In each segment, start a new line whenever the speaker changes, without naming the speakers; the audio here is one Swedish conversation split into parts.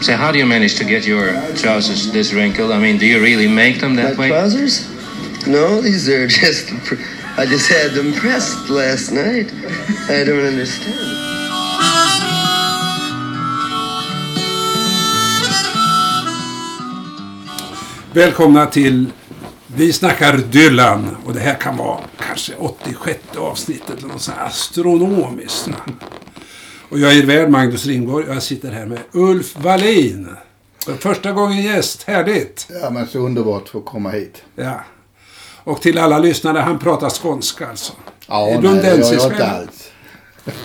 So how do you manage to get your trousers this wrinkled? I mean, do you really make them that
My
way?
trousers? No, these are just. pr- I just had them pressed last night. I don't understand.
Välkomna till Vi snackar Dylan. Och det här kan vara kanske 86 avsnittet eller något sånt här astronomiskt. Och jag är värd Magnus Ringborg och jag sitter här med Ulf Wallin. För första gången gäst. Härligt!
Ja, men så underbart att få komma hit.
Ja. Och till alla lyssnare, han pratar skånska alltså.
Ja,
Är
nej, det gör jag inte alls.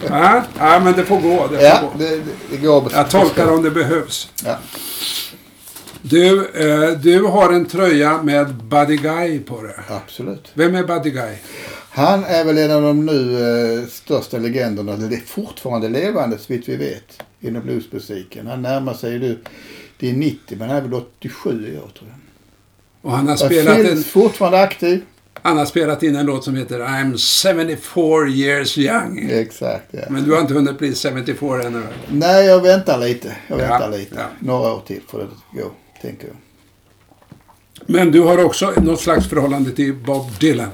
Ja, ja, men det får gå. Det får
Ja,
gå.
det, det går.
Jag tolkar om det behövs.
Ja.
Du, eh, du har en tröja med Buddy Guy på det.
Absolut.
Vem är Buddy Guy?
Han är väl en av de nu eh, största legenderna. Det är fortfarande levande, så vitt vi vet, inom bluesmusiken. Han närmar sig ju nu, det är 90, men han är väl 87 i år tror jag.
Och han har, spelat
finns
en,
fortfarande aktiv.
han har spelat in en låt som heter I'm 74 years young.
Exakt, ja.
Men du har inte hunnit bli 74 ännu?
Nej, jag väntar lite. Jag
Ja,
väntar lite.
ja.
Några år till får det gå, tänker jag.
Men du har också något slags förhållande till Bob Dylan.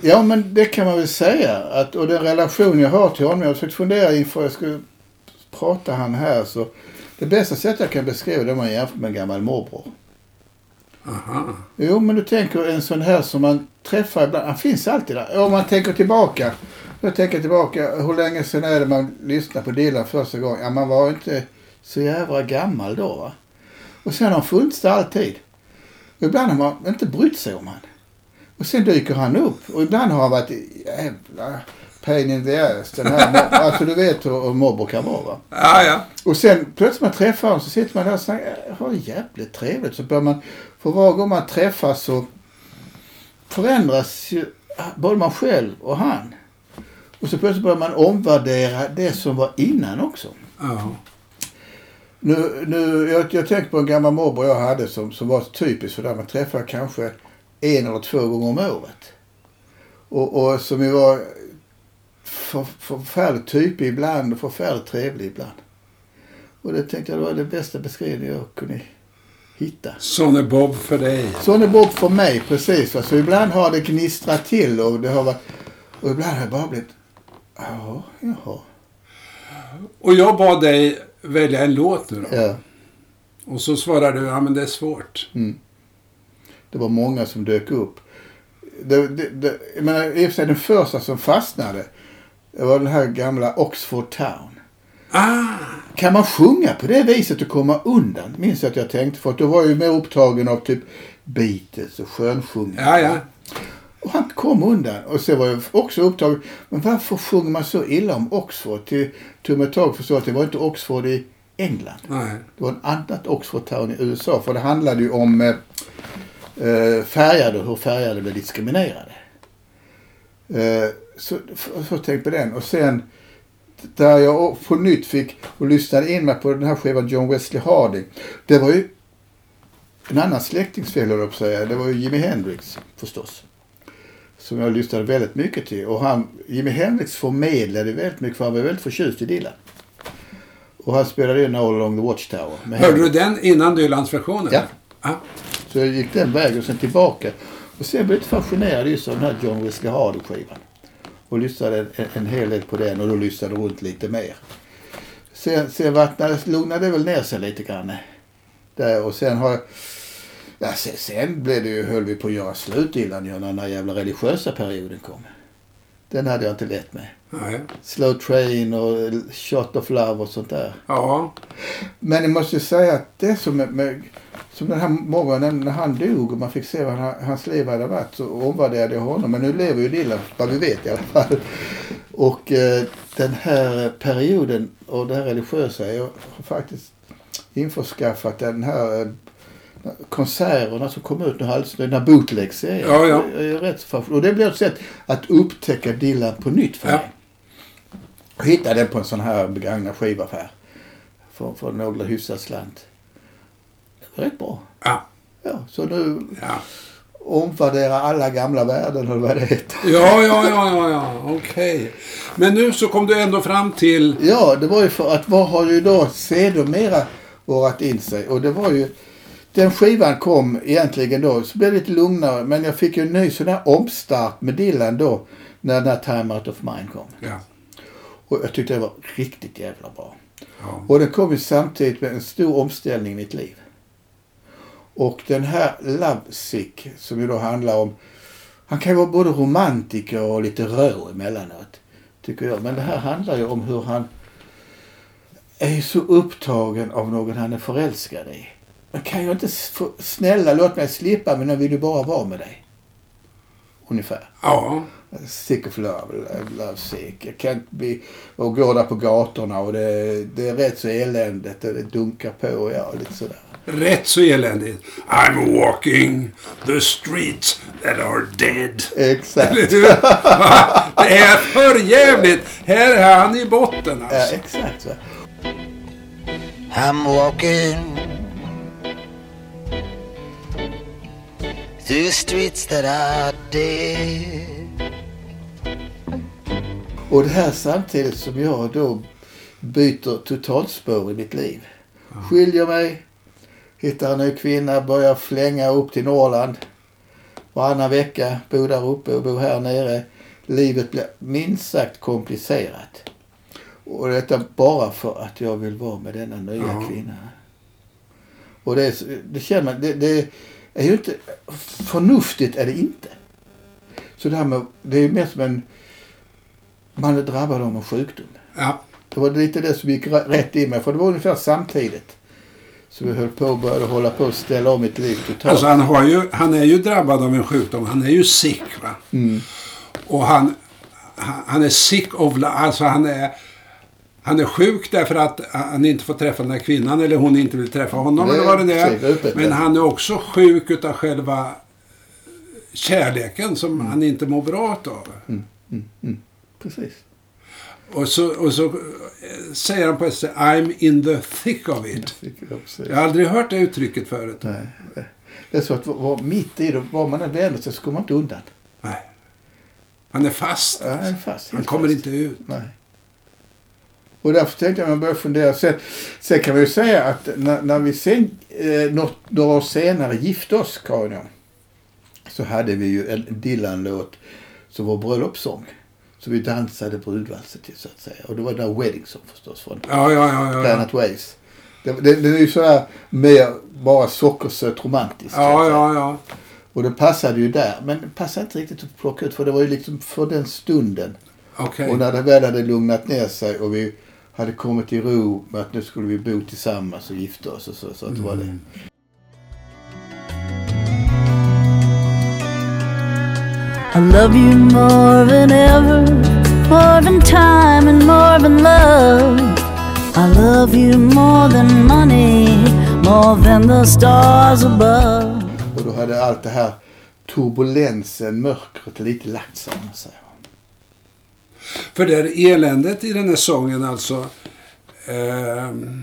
Ja, men det kan man väl säga. Att, och den relation jag har till honom. Jag har försökt fundera inför jag skulle prata han här. Så det bästa sättet jag kan beskriva det är om man jämför med en gammal morbror.
Aha.
Jo, men du tänker en sån här som man träffar ibland. Han finns alltid där. Om man tänker tillbaka. Jag tänker tillbaka. Hur länge sedan är det man lyssnade på Dylan första gången? Ja, man var inte så jävla gammal då. Va? Och sen har han funnits där alltid. Och ibland har man inte brytt sig om han. Och sen dyker han upp. Och ibland har han varit jävla pain in the ass. Den här, alltså du vet hur morbror kan vara va.
Ja, ja.
Och sen plötsligt man träffar honom så sitter man där och snackar. Har det jävligt trevligt. Så börjar man, för var gång man träffas så förändras ju både man själv och han. Och så plötsligt börjar man omvärdera det som var innan också.
ja.
Nu, nu, jag, jag tänker på en gammal morbror jag hade som, som var typisk för där man träffade kanske en eller två gånger om året. Och, och som ju var för, förfärligt typig ibland och förfärligt trevlig ibland. Och det tänkte jag det var det bästa beskrivningen jag kunde hitta.
Sån är Bob för dig.
Sån är Bob för mig precis. Så ibland har det gnistrat till och det har varit, och ibland har det bara blivit, ja, jaha.
Och jag bad dig välja en låt nu då.
Ja.
Och så svarade du, ja men det är svårt.
Det var många som dök upp. Det, det, det, jag menar, i och för sig den första som fastnade. Det var den här gamla Oxford Town.
Ah!
Kan man sjunga på det viset och komma undan? Minns jag att jag tänkte. För att då var jag ju mer upptagen av typ Beatles och skönsjungning.
Ja, ja.
Och han kom undan. Och så var jag också upptagen. Men varför sjunger man så illa om Oxford? Till, till ett tag förstod jag att det var inte Oxford i England.
Nej.
Det var en annat Oxford Town i USA. För det handlade ju om eh, eh, färgade och hur färgade blev diskriminerade. Eh, så, så tänkte på den. Och sen där jag på nytt fick och lyssnade in mig på den här skivan John Wesley Harding. Det var ju en annan släktingsfel höll jag på att säga. Det var ju Jimi Hendrix förstås. Som jag lyssnade väldigt mycket till. Och han, Jimi Hendrix förmedlade väldigt mycket för han var väldigt förtjust i Dylan. Och han spelade in All Along the Watchtower.
Hörde du den innan Dylans version?
Ja.
ja.
Så jag gick den vägen och sen tillbaka. Och sen blev jag lite fascinerad just av den här John Wesley Harding-skivan. Och lyssnade en, en hel del på den och då lyssnade runt lite mer. Sen, sen vattnade, lugnade det väl ner sig lite grann. Där och sen har jag... Ja, sen, sen blev det ju, höll vi på att göra slut innan när den här jävla religiösa perioden kom. Den hade jag inte lätt med.
Nej.
Slow Train och Shot of Love och sånt där.
Ja.
Men jag måste säga att det som, med, som den här morgonen när han dog och man fick se vad han, hans liv hade varit så omvärderade jag honom. Men nu lever ju Dylan, vad vi vet i alla fall. Och eh, den här perioden och det här religiösa, jag har faktiskt införskaffat den här eh, konserterna som kom ut nu alldeles den här bootleg-serien.
Ja, ja.
Jag är rätt så. Och det blir ett sätt att upptäcka Dylan på nytt för
Ja.
mig. Jag hittade den på en sån här begagnad skivaffär. För, för några hyfsad slant. Det var rätt bra.
Ja.
Ja, så nu
Ja.
omvärdera alla gamla värden eller vad det heter.
Ja, ja, ja, ja, ja. okej. Men nu så kom du ändå fram till...
Ja, det var ju för att vad har ju då sedermera vårat in sig. Och det var ju... Den skivan kom egentligen då, så blev det lite lugnare. Men jag fick ju en ny sån här omstart med Dylan då. När den här Time Out of Mind kom.
Ja.
Och jag tyckte det var riktigt jävla bra.
Ja.
Och den kom ju samtidigt med en stor omställning i mitt liv. Och den här Love Sick, som ju då handlar om... Han kan ju vara både romantiker och lite rå emellanåt. Tycker jag. Men det här handlar ju om hur han är så upptagen av någon han är förälskad i. Men kan jag inte få, snälla låt mig slippa men jag vill ju bara vara med dig. Ungefär.
ja.
Sick of love, love, sick. Jag kan inte bli... Och går där på gatorna och det, det är rätt så eländigt och det dunkar på och ja, lite sådär.
Rätt så eländigt. I'm walking the streets that are dead.
Exakt.
Eller hur? Det är för jävligt. Här är han i botten
Ja,
alltså.
exakt så.
I'm walking through streets that are dead.
Och det här samtidigt som jag då byter totalspår i mitt liv. Skiljer mig, hittar en ny kvinna, börjar flänga upp till Norrland. Varannan vecka, bo där uppe och bo här nere. Livet blir minst sagt komplicerat. Och detta bara för att jag vill vara med denna nya
Ja.
kvinna. Och det, det känner man, det, det är ju inte, förnuftigt är det inte. Så det här med, det är mer som en, man är drabbad av en sjukdom.
Ja.
Det var lite det som gick rätt i mig. För det var ungefär samtidigt. Så vi höll på och började hålla på att ställa om mitt liv totalt.
Alltså han, har ju, han är ju drabbad av en sjukdom. Han är ju sick. Va?
Mm.
Och han, han han är sick of li- Alltså han är, han är sjuk därför att han inte får träffa den här kvinnan eller hon inte vill träffa honom.
Nej,
eller vad det är. Men han är också sjuk utav själva kärleken som
Mm.
han inte mår bra av.
Precis.
Och så, och så eh, säger han på ett ställe I'm in the thick of it.
Jag
har aldrig hört det uttrycket förut.
Nej. Det är så att vara mitt i det, var man än vänder sig så kommer man inte undan.
Nej. Han är fast.
Ja, han är fast.
Han kommer
fast.
inte ut.
Nej. Och därför tänkte jag att man börjar fundera. Sen, sen kan vi ju säga att när, när vi sen, eh, något, några år senare gifte oss, Karin och jag, så hade vi ju en Dylan-låt som var bröllopssång. Så vi dansade brudvalser till så att säga. Och det var den där Wedding Song förstås från
Ja, ja, ja. ja.
Planet Waves. Det, det, det är ju så här mer bara sockersött romantiskt.
Ja, ja, ja.
Och det passade ju där. Men det passade inte riktigt att plocka ut för det var ju liksom för den stunden.
Okej.
Och när det väl hade lugnat ner sig och vi hade kommit i ro med att nu skulle vi bo tillsammans och gifta oss och så. Så att det var det.
I love you more than ever, more than time and more than love. I love you more than money, more than the stars above.
Och då hade allt det här turbulensen, mörkret lite lagt sig.
För det är eländet i den här sången alltså. ehm,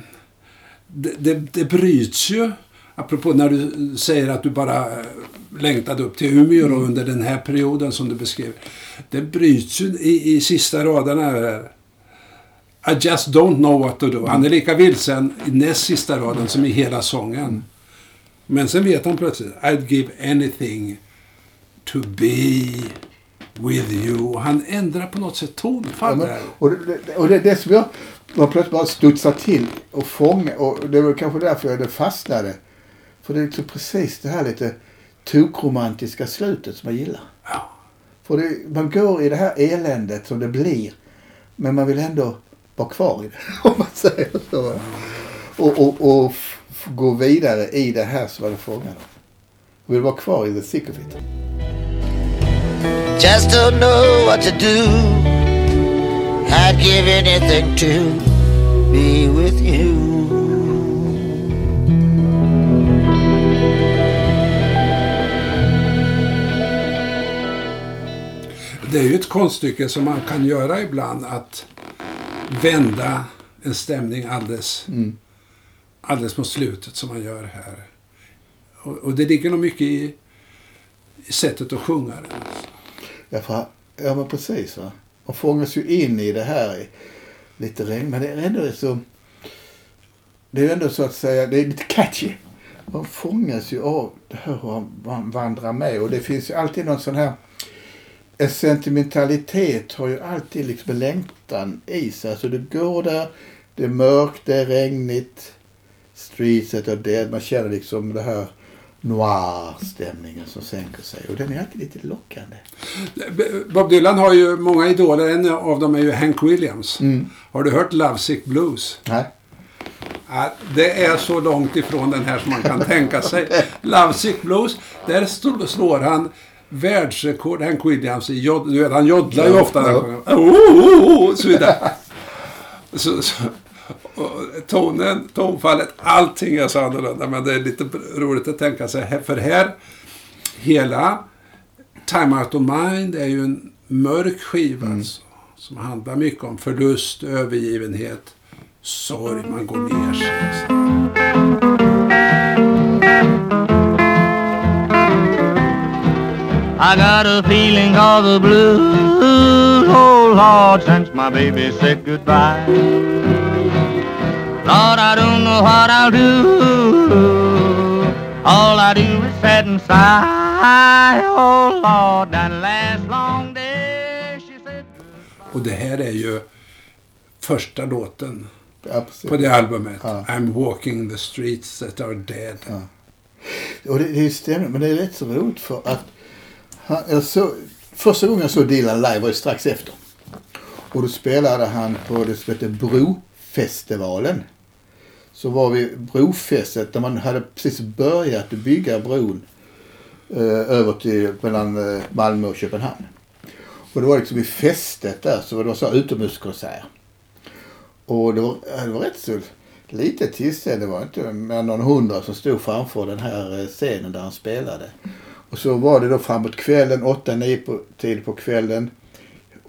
det, det, det bryts ju. Apropå när du säger att du bara eh, längtade upp till Umeå då, under den här perioden som du beskrev. Det bryts ju i, i sista raderna här. I just don't know what to do. Han är lika vilsen i näst sista raden som i hela sången. Men sen vet han plötsligt. I'd give anything to be with you. Han ändrar på något sätt
Ja,
tonfall
men,
där.
och det, det- och det är det som jag man plötsligt bara studsar till och fångar. Och det var kanske därför jag det fastnade. För det är liksom precis det här lite tokromantiska slutet som jag gillar.
Ja.
För det, man går i det här eländet som det blir. Men man vill ändå vara kvar i det. Om man säger så. Och, och, och f- gå vidare i det här som man är fångad av. Och vill vara kvar i the thick of it.
Just don't know what to do. I'd give anything to be with you.
Det är ju ett konststycke som man kan göra ibland. Att vända en stämning alldeles, alldeles mot slutet som man gör här. Och, och det ligger nog mycket i, i sättet att sjunga den.
Ja, för, ja men precis. Va? Man fångas ju in i det här lite regn. Men det är ändå så... det är ändå så att säga, det är lite catchy. Man fångas ju av det här hur man vandrar med och det finns ju alltid någon sån här en sentimentalitet har ju alltid liksom en längtan i sig. Alltså du går där, det är mörkt, det är regnigt. Streets are dead. Man känner liksom det här noir-stämningen som sänker sig. Och den är alltid lite lockande.
Bob Dylan har ju många idoler. En av dem är ju Hank Williams.
Mm.
Har du hört Lovesick Blues?
Nej.
Ja, det är så långt ifrån den här som man kan tänka sig. Lovesick Blues, där slår han världsrekord, Hank Williams, i jod, du vet, han joddlar ju ofta.
ja.
sjunger. Oh, oh, oh, så vidare. Så, tonen, tonfallet, allting är så annorlunda. Men det är lite roligt att tänka sig. För här, hela Time Out of Mind är ju en mörk skiva. Alltså, som handlar mycket om förlust, övergivenhet, sorg, man går ner sig. Alltså.
I got a feeling of the blues, oh Lord, since my baby said goodbye. Lord, I don't know what I'll do. All I do is sit and sigh, oh Lord, that last long day she said
Och det här är ju första låten
Ja,
på det albumet.
Ja.
I'm walking the streets that are dead.
Och det, det stämmer, men det är rätt så roligt för att han, jag så, första gången jag såg Dylan live var ju strax efter. Och då spelade han på det som heter Brofestivalen. Så var vi brofästet där man hade precis börjat bygga bron eh, över till mellan eh, Malmö och Köpenhamn. Och det var liksom i fästet där så var det så utomhuskonsert. Och det var, det var rätt så lite tillställning, Det var inte mer än någon hundra som stod framför den här eh, scenen där han spelade. Och så var det då framåt kvällen, 8-9 på, tid på kvällen.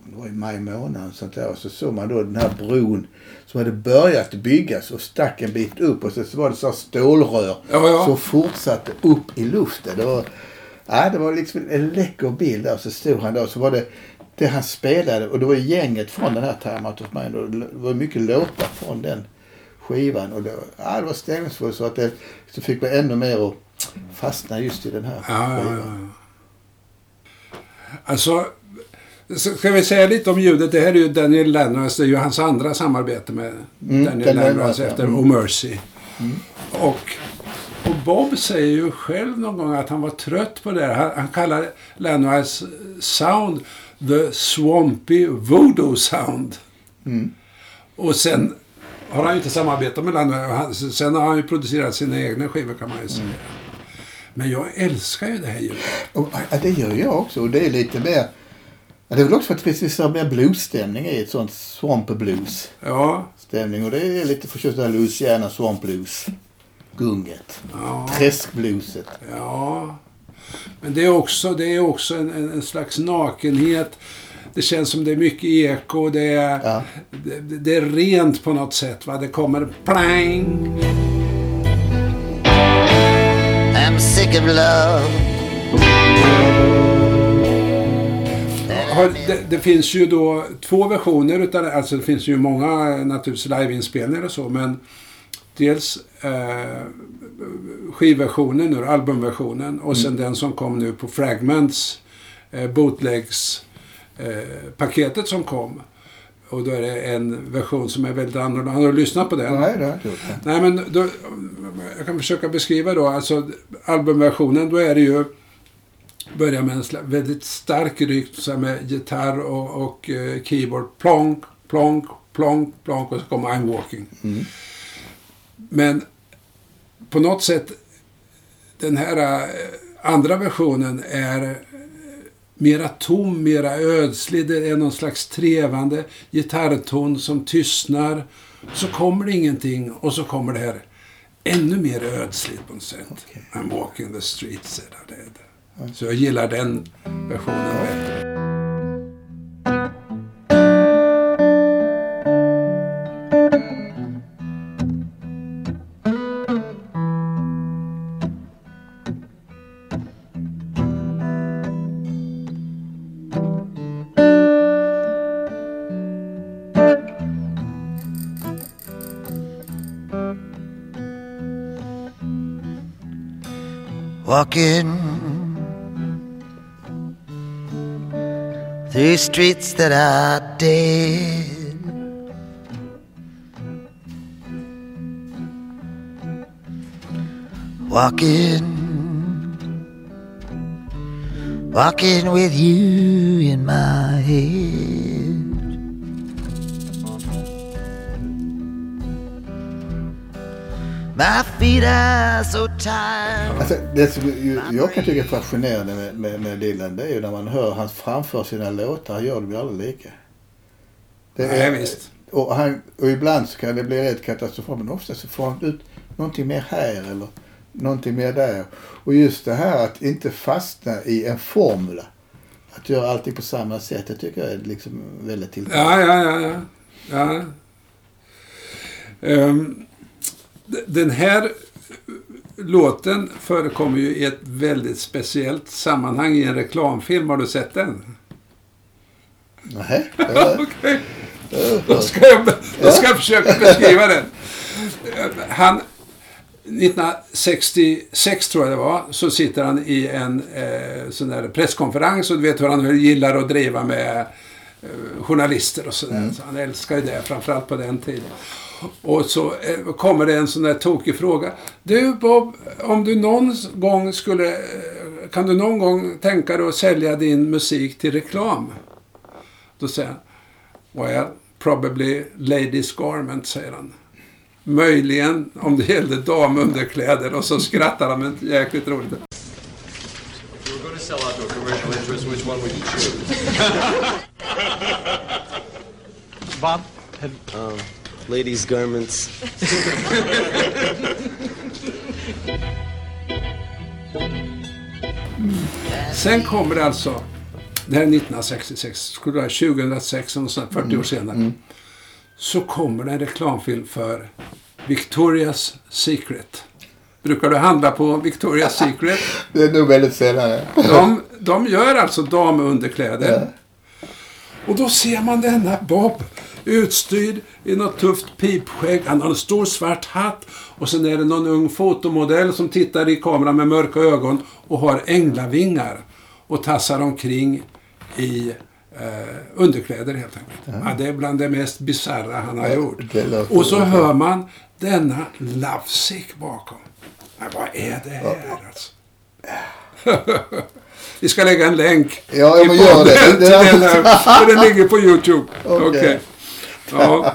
Det var i maj månad. och Sånt där. Och så såg man då den här bron som hade börjat byggas och stack en bit upp. Och så, så var det så stålrör
Ja, ja.
som fortsatte upp i luften. Det var, ja, det var liksom en läcker bild där. Så stod han där och så var det det han spelade. Och det var gänget från den här Time Out of Mind. Och det var mycket låtar från den skivan. Och det, ja, det var stämningsfullt så att det så fick man ännu mer att fastna just i den här
Ja,
skivan.
Alltså, så ska vi säga lite om ljudet? Det här är ju Daniel Lennons, det är ju hans andra samarbete med Daniel
Daniel
Lennons efter
Mm.
Oh Mercy. Och, och Bob säger ju själv någon gång att han var trött på det. Han, han kallar Lennons sound the swampy voodoo sound. Och sen har han ju inte samarbetat med Lennons. Sen har han ju producerat sina egna skivor kan man ju säga. Men jag älskar ju det här ljudet.
Och, ja, det gör jag också. Och det är lite mer... Ja, det är väl också för att det finns lite mer bluesstämning i ett sånt swamp blues
Ja,
stämning. Och det är lite det här Louisiana swamp blues. Gunget.
ja.
Träskblueset.
Ja, men det är också, det är också en, en, en slags nakenhet. Det känns som det är mycket eko. Det är,
Ja.
det, det är rent på något sätt. Va? Det kommer plang.
I'm sick of love.
Har, det, det finns ju då två versioner utav det. Alltså det finns ju många naturligtvis liveinspelningar och så. Men dels eh, skivversionen, nu, albumversionen. Och sen den som kom nu på Fragments, eh, bootlegs eh, paketet som kom. Och då är det en version som är väldigt annorlunda. Har du lyssnat på den?
Nej, det har jag inte gjort.
Nej, men då, jag kan försöka beskriva då. Alltså albumversionen, då är det ju börjar med en väldigt stark så här med gitarr och, och eh, keyboard. Plonk, plonk, plonk, plonk och så kommer I'm walking. Men på något sätt, den här eh, andra versionen är eh, mera tom, mera ödslig. Det är någon slags trevande gitarrton som tystnar. Så kommer det ingenting och så kommer det här ännu mer ödsligt på något sätt.
Okej.
I'm walking the streets. Är det, det. Så jag gillar den versionen bättre.
Walking through streets that are dead. Walking, walking with you in my head. So tired.
Alltså, det som ju, jag kan tycka är fascinerande med, med, med Dylan det är ju när man hör han framför sina låtar. Han gör dem ju aldrig lika. Det
Nej, visst.
Och, han, och ibland så kan det bli rätt katastrofalt men ofta så får han ut någonting mer här eller någonting mer där. Och just det här att inte fastna i en formula. Att göra allting på samma sätt. Det tycker jag är liksom väldigt tilltalande.
Ja, ja, ja. ja. ja. D- den här låten förekommer ju i ett väldigt speciellt sammanhang i en reklamfilm. Har du sett den?
Nej.
Okej. Då ska jag, då ska jag försöka beskriva den. Han, 1966 tror jag det var, så sitter han i en eh, sån där presskonferens och du vet hur han gillar att driva med eh, journalister och sådär. Så han älskar ju det, framförallt på den tiden. Och så eh, kommer det en sån där tokig fråga. Du Bob, om du någon gång skulle... eh, Kan du någon gång tänka dig att sälja din musik till reklam? Då säger han, well, probably ladies garment, säger han. Möjligen om det gällde damunderkläder och så skrattar han men jäkligt roligt.
If you were going to sell out to a commercial interest, which one would you choose?
Bob, have,
Um, ladies' garments.
Sen kommer det alltså, det här är 1966, skulle det vara 2006, och sånt, 40 år senare. Så kommer det en reklamfilm för Victoria's Secret. Brukar du handla på Victoria's Secret?
Det är nog väldigt sällan.
De, de gör alltså damunderkläder. Och då ser man denna Bob utstyrd i något tufft pipskägg. Han har en stor svart hatt. Och sen är det någon ung fotomodell som tittar i kameran med mörka ögon och har änglavingar. Och tassar omkring i eh, underkläder helt enkelt. Ja. det är bland det mest bisarra han har gjort. Och så hör man denna lovesick bakom. Men vad är det här alltså? Vi ska lägga en länk.
Ja,
i podden
det. Det-
den här, för den ligger på YouTube. Okej.
Okej.
Ja.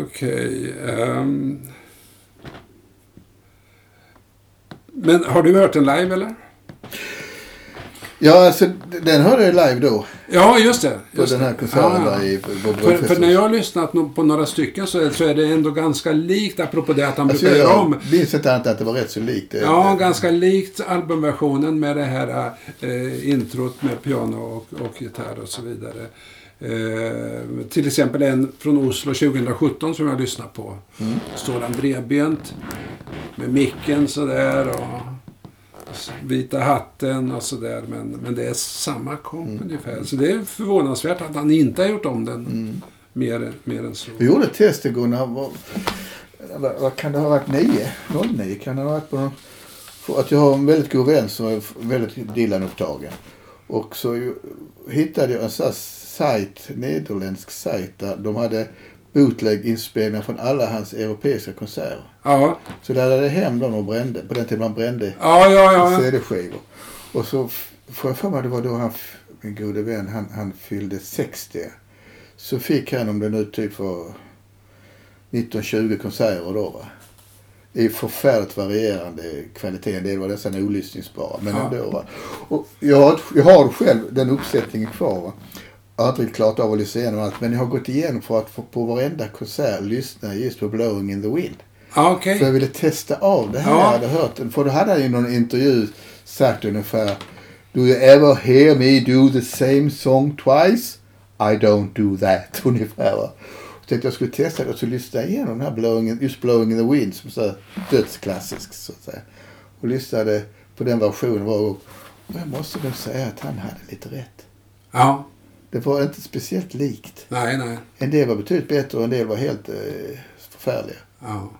Okej. ehm. Men har du hört den live eller?
Ja, alltså den hörde jag live då.
Ja, just det.
På
Just
den här
det.
konserten
Ja, ja.
där i
För, för när jag har lyssnat på några stycken så är, så är det ändå ganska likt, apropå det att han
alltså,
brukar göra om.
jag minns inte annat att det var rätt så likt. det.
Ja, ganska likt albumversionen med det här eh, introt med piano och, och gitarr och så vidare. Eh, till exempel en från Oslo 2017 som jag lyssnar på.
Mm.
Står han bredbent med micken sådär och vita hatten och sådär. Men, men det är samma komp
Mm.
ungefär. Så det är förvånansvärt att han inte har gjort om den
Mm.
mer, mer än så.
Vi gjorde ett test igår när han var... Vad, kan det ha varit? Nio? 09 kan det ha varit på att jag har en väldigt god vän som är väldigt Dylan-upptagen. Och så hittade jag en sån här sajt, nederländsk sajt där de hade bootleg-inspelningar från alla hans europeiska konserter.
Ja,
Så laddade jag hem dem och brände. På den tiden man brände
ja, ja. ja.
CD-skivor. Och så får jag för mig det var då han, min gode vän, han, han fyllde 60. Så fick han, om det nu typ var 19-20 konserter då va. I förfärligt varierande kvalitet. En del var nästan olyssningsbara. Men
Ja.
ändå va. Och jag, har, jag har själv den uppsättningen kvar va. Jag riktigt klarat av att lyssna igenom allt. Men jag har gått igenom för att få på varenda konsert lyssna just på Blowing in the Wind.
ja okej.
För jag ville testa av det här.
Ja.
Jag hade hört. För då hade han i någon intervju sagt ungefär. Do you ever hear me do the same song twice? I don't do that. Ungefär va. Så tänkte jag skulle testa det och så lyssnade jag igenom den här blowing, in- just Blowing in the Wind som så dödsklassisk så att säga. Och lyssnade på den versionen var och jag måste nog säga att han hade lite rätt.
Ja,
Det var inte speciellt likt.
nej, nej.
En del var betydligt bättre och en del var helt eh, förfärliga.
Ja.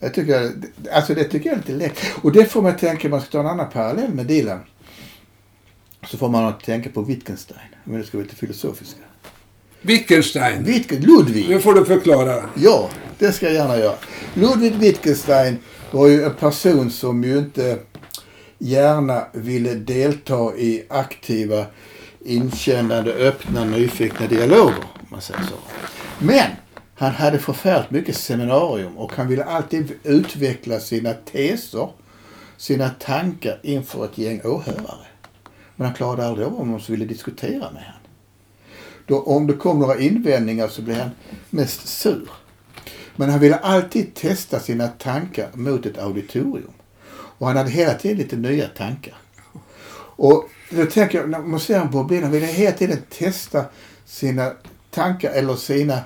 Jag tycker, alltså det tycker jag är lite läckert. Och det får man tänka, man ska ta en annan parallell med Dylan. Så får man tänka på Wittgenstein. Men det ska vara lite filosofiska.
Wittgenstein.
Wittgen, Ludwig.
Nu får du förklara.
Ja, det ska jag gärna göra. Ludwig Wittgenstein var ju en person som ju inte gärna ville delta i aktiva, inkännande, öppna, nyfikna dialoger. Om man säger så. Men han hade förfärligt mycket seminarium och han ville alltid utveckla sina teser, sina tankar inför ett gäng åhörare. Men han klarade aldrig av om de som ville diskutera med honom. Då, om det kom några invändningar så blev han mest sur. Men han ville alltid testa sina tankar mot ett auditorium. Och han hade hela tiden lite nya tankar. Och då tänker jag, när man ser honom på bild, han ville hela tiden testa sina tankar eller sina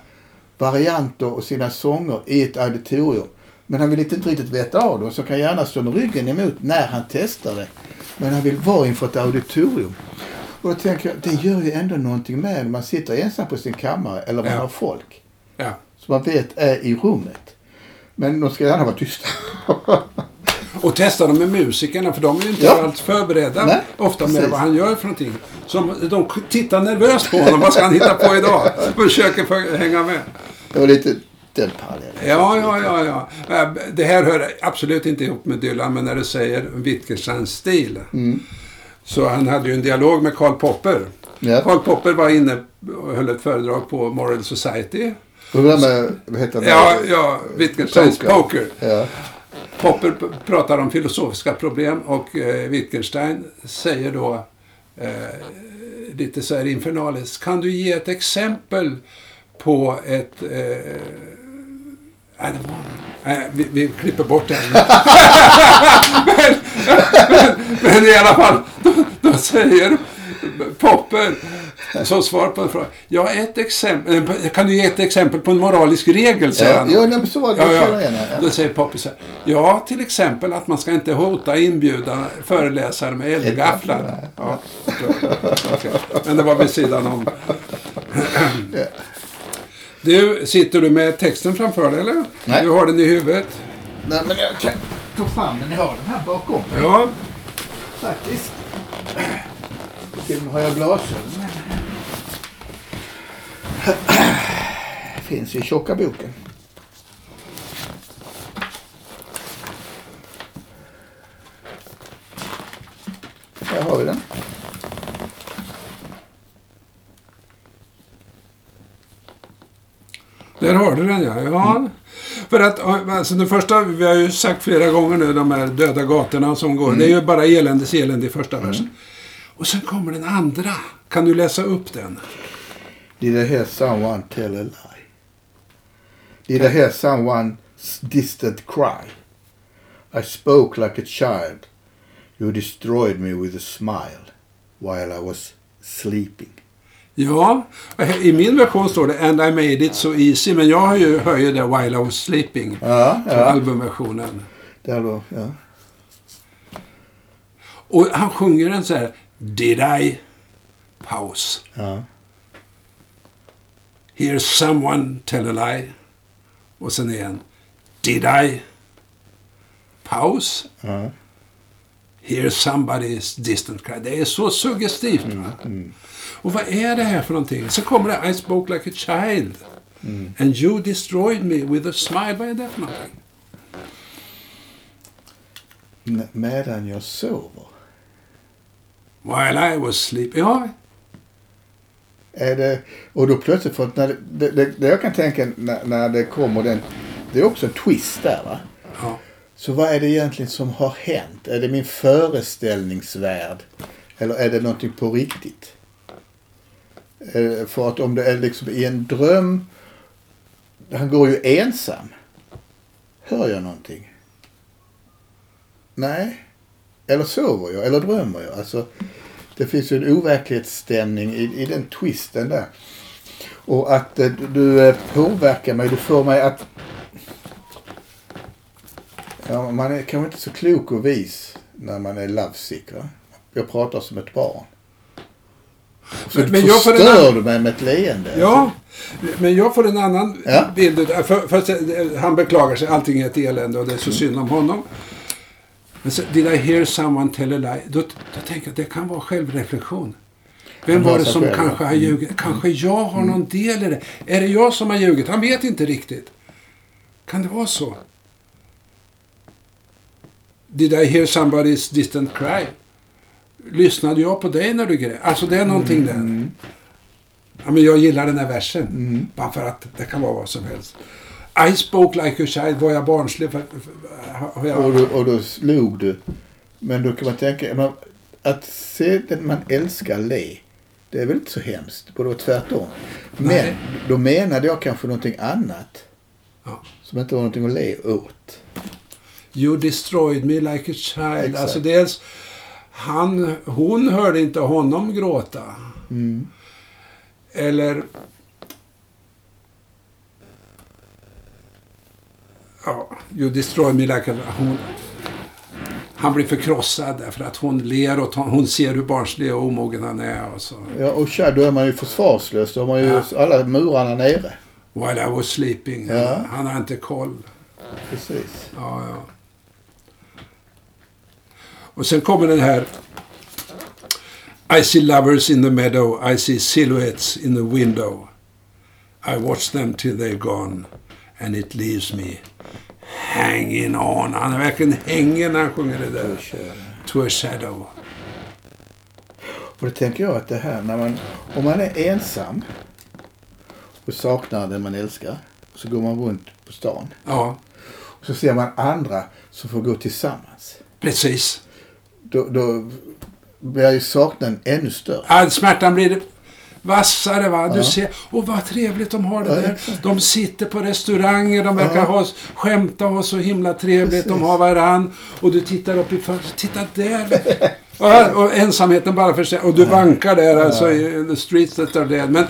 varianter och sina sånger i ett auditorium. Men han vill inte riktigt veta av dem, så kan gärna stå med ryggen emot när han testar det. Men han vill vara inför ett auditorium. Och då tänker jag, det gör ju ändå någonting med när man sitter ensam på sin kammare eller man
Ja.
har folk.
Ja.
Som man vet är i rummet. Men de ska gärna vara tysta.
Och testa dem med musikerna för de är ju inte
Ja.
alls förberedda
Nej,
ofta med
precis.
vad han gör för någonting. Så de tittar nervöst på honom. vad ska han hitta på idag? Försöker för, hänga med.
Det var lite den parallellen.
Ja, ja, ja, ja. Äh, Det här hör absolut inte ihop med Dylan, men när du säger Wittgensteins stil.
Mm.
Så han hade ju en dialog med Karl Popper.
Ja.
Karl Popper var inne och höll ett föredrag på Moral Society.
Och det där med, vad heter det?
Ja, ja, Wittgensteins
Poker.
poker.
Ja.
Popper pratar om filosofiska problem och eh, Wittgenstein säger då eh, lite så här infernaliskt. Kan du ge ett exempel på ett... Eh, eh nej, det var, nej, vi, vi klipper bort det. men, men, men i alla fall, då, då säger Popper som svar på en fråga. Ja, ett exempel. eh, Kan du ge ett exempel på en moralisk regel, säger han.
ja, så var det.
Ja, ja. Då säger Poppy så här. Ja, till exempel att man ska inte hota inbjudna föreläsare med eldgafflar. Ja. Men det var vid sidan om. Du, sitter du med texten framför dig eller?
Nej.
Du har den i huvudet?
Nej, men jag kan ta fram den. Jag har den här bakom.
Ja.
Faktiskt. Med har jag glasögon. Finns i tjocka boken. Här har vi den.
Där har du den ja. ja. För att, alltså det första, vi har ju sagt flera gånger nu, de här döda gatorna som går. Det är ju bara eländes elände i första versen. Och sen kommer den andra. Kan du läsa upp den?
Did I hear someone tell a lie? Did I hear someone's distant cry? I spoke like a child. You destroyed me with a smile while I was sleeping.
Ja, i min version står det And I made it so easy. Men jag har ju, hör ju det While I was sleeping.
Ja,
Från
ja.
albumversionen.
Där då, ja.
Och han sjunger den så här. Did I? Paus.
ja.
Hear someone tell a lie. Och sen igen. Did I? Paus.
ja.
Hear somebody's distant cry. Det är så suggestivt. Va? Och vad är det här för någonting? Så kommer det I spoke like a child. And you destroyed me with a smile. Vad är det för någonting?
Medan jag sover.
While I was sleeping. Ja,
Är det, och då plötsligt, för att när det, det, det, jag kan tänka när, när det kommer den, det är också en twist där va.
ja.
Så vad är det egentligen som har hänt? Är det min föreställningsvärld? Eller är det någonting på riktigt? Eh, För att om det är liksom i en dröm, han går ju ensam. Hör jag någonting? Nej. Eller sover jag? Eller drömmer jag? Alltså, det finns ju en overklighetsstämning i, i den twisten där. Och att eh, du- eh, påverkar mig, du får mig att Ja, man är kanske inte så klok och vis när man är lovesick. Va? Jag pratar som ett barn. Så
Men- men jag får en
förstör
annan-
du mig med ett leende.
Ja, men jag får en annan
Ja.
bild. För, för, han beklagar sig, allting är ett elände och det är så synd om honom. Men så, did I hear someone tell a lie? Då, då tänker jag att det kan vara självreflektion. Vem var det som
själv,
kanske har ljugit? Kanske jag har någon del i det? Är det jag som har ljugit? Han vet inte riktigt. Kan det vara så? Did I hear somebody's distant cry? Lyssnade jag på dig när du grät? Alltså det är någonting där. Ja, men jag gillar den här versen. Bara för att det kan vara vad som helst. I spoke like a child. Var jag barnslig? För, för, jag,
Och, då, och då slog du. Men då kan man tänka, men att se den man älskar le. Det är väl inte så hemskt. Det borde vara tvärtom. Men
Nej.
då menade jag kanske någonting annat.
Ja.
Som inte var någonting att le åt.
You destroyed me like a child.
Exakt.
Alltså dels, han, hon hörde inte honom gråta.
Mm.
Eller... Ja, you destroyed me like a... Hon, han blir förkrossad därför att hon ler och hon ser hur barnslig och omogen han är. Och så.
Ja, och tja, då är man ju försvarslös. Då har man ju alla murarna nere.
While I was sleeping.
Ja.
Han har inte koll.
Precis.
Ja, ja. Och sen kommer den här. I see lovers in the meadow. I see silhouettes in the window. I watch them till they're gone. And it leaves me hanging on. Han är verkligen hänger när han sjunger det där. To a shadow.
Och då tänker jag att det här när man, om man är ensam och saknar den man älskar. Så går man runt på stan.
Ja,
Och så ser man andra som får gå tillsammans.
precis.
Då, då blir ju saknaden ännu större.
All smärtan blir vassare. Va? Du ser, och vad trevligt de har det där. De sitter på restauranger, de verkar ha, skämta och ha så himla trevligt. De
Precis.
har varann. Och du tittar upp i fönstret. Titta där! och, och ensamheten bara för sig. Och du vankar där alltså i the streets that are dead. Men,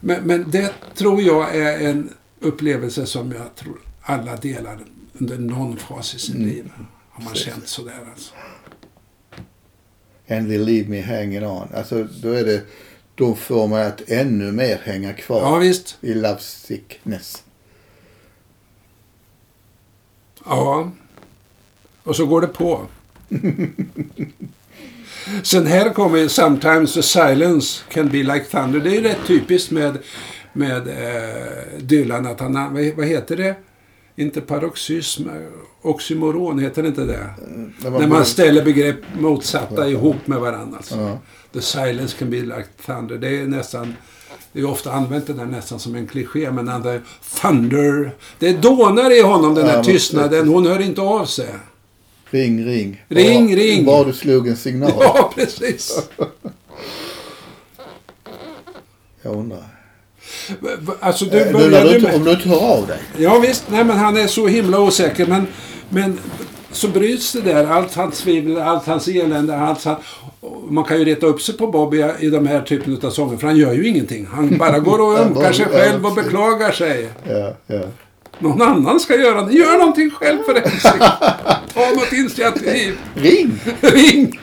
men, men det tror jag är en upplevelse som jag tror alla delar under någon fas i sitt
Mm.
liv. Har man känt sådär alltså.
And they leave me hanging on. Alltså då är det, då får man att ännu mer hänga kvar
Ja visst.
i love sickness.
Ja. Och så går det på. Sen här kommer ju Sometimes the silence can be like thunder. Det är ju rätt typiskt med, med eh, Dylan. Att han, vad, vad heter det? Inte paroxysm. Eh, Oxymoron, heter det inte det?
När
När man ställer begrepp motsatta ihop med varandra. Alltså.
Ja.
The silence can be like thunder. Det är nästan... Det är ofta använt det där nästan som en kliché. Men han där thunder... Det dånar i honom den
Ja,
där
men
tystnaden. Hon hör inte av sig.
Ring, ring.
Ring,
bara,
ring.
Bara du slog en signal.
Ja, precis.
Jag undrar.
Alltså, du
Eh, Du,
med...
om du inte hör av dig.
Ja, visst. Nej, men han är så himla osäker. Men, men så bryts det där. Allt hans tvivel, allt hans elände. Allt han, och man kan ju reta upp sig på Bob i, de här typen av sånger. För han gör ju ingenting. Han bara går och ömkar sig själv och beklagar sig.
Ja, ja.
Någon annan ska göra det. Gör någonting själv för helsike. Ta något initiativ.
Ring!
Ring!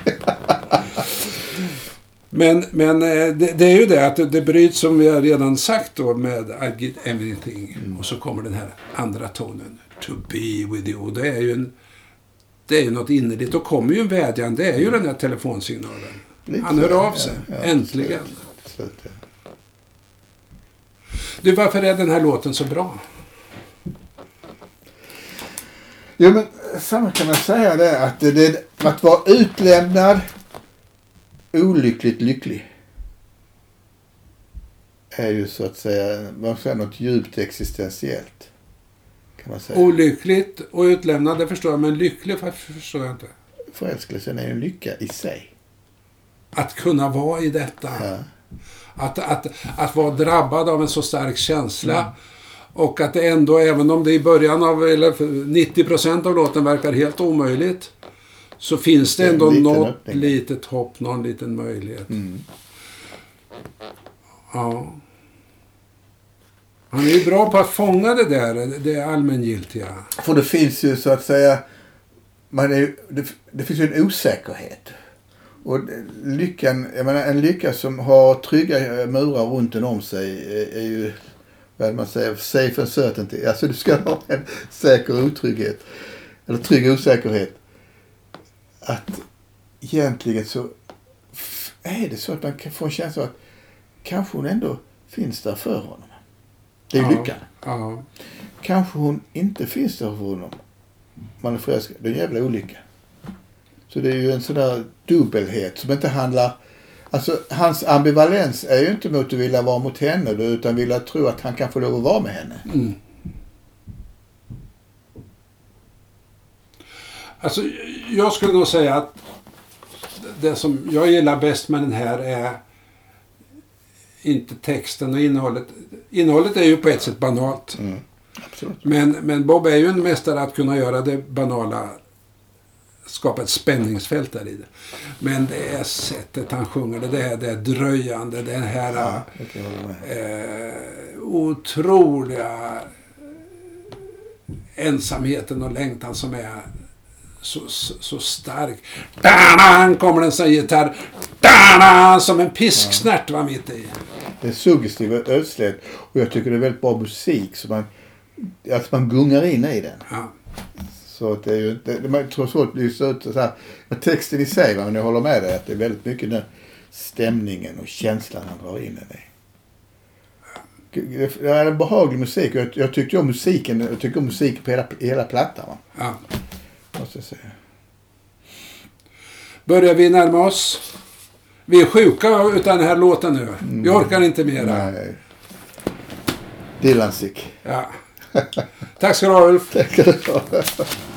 Men, men eh, det, det är ju det att det, bryts som vi har redan sagt då med I get everything. Och så kommer den här andra tonen. To be with you. Det är ju en, det är ju något innerligt. Då kommer ju en vädjan. Det är ju den här telefonsignalen.
Lite
Han
så,
hör av
ja,
sig.
ja,
Äntligen.
Till slut, ja.
Du, varför är den här låten så bra?
Jo men samma kan man säga det att det, att vara utlämnad olyckligt lycklig är ju så att säga, man säger något djupt existentiellt. Kan man säga.
Olyckligt och utlämnad, det förstår jag. Men lycklig förstår jag inte.
Förälskelsen är ju en lycka i sig.
Att kunna vara i detta.
Ja.
Att, att, att vara drabbad av en så stark känsla. Och att det ändå, även om det i början av, eller 90% av låten verkar helt omöjligt. Så finns det ändå
liten
något
öppning.
litet hopp, någon liten möjlighet.
Mm.
Ja. Han är ju bra på att fånga det där, det allmängiltiga.
För det finns ju så att säga, man är, det, det finns ju en osäkerhet. Och lyckan, jag menar en lycka som har trygga murar runt den om sig är, är ju, vad man säger, safe and certainty. Alltså du ska ha en säker otrygghet. Eller trygg osäkerhet. Att egentligen så är det så att man kan få en känsla av att kanske hon ändå finns där för honom. Det är
Ja.
lyckan.
Ja.
Kanske hon inte finns där för honom. Man är förälskad. Det är en jävla olycka. Så det är ju en sån där dubbelhet som inte handlar... Alltså hans ambivalens är ju inte mot att vilja vara mot henne utan vilja tro att han kan få lov att vara med henne.
Alltså, jag skulle nog säga att det som jag gillar bäst med den här är inte texten och innehållet. Innehållet är ju på ett sätt banalt.
Absolut.
Men, men Bob är ju en mästare att kunna göra det banala. Skapa ett spänningsfält där i det. Men det är sättet han sjunger det. Det är det är dröjande. Det här
Ja,
eh, otroliga ensamheten och längtan som är så, så, så stark. Danan kommer den som gitarr. Danan som en pisksnärt var mitt i.
Det är suggestiv och ödslighet. Och jag tycker det är väldigt bra musik. Så man, att man gungar in i den.
Ja.
Så att det är ju inte... Man tror så att ser ut så här. Texten i sig, men jag håller med dig att det är väldigt mycket den stämningen och känslan han drar in den i. Det är en behaglig musik. Jag, jag tyckte om musiken. Jag tycker om musik på hela, hela plattan. Va?
Ja.
Måste jag säga.
Börjar vi närma oss? Vi är sjuka utan den här låten nu. Vi orkar inte mera.
Nej. Dylan.
Ja. Tack ska du ha Ulf.
Tackar du för.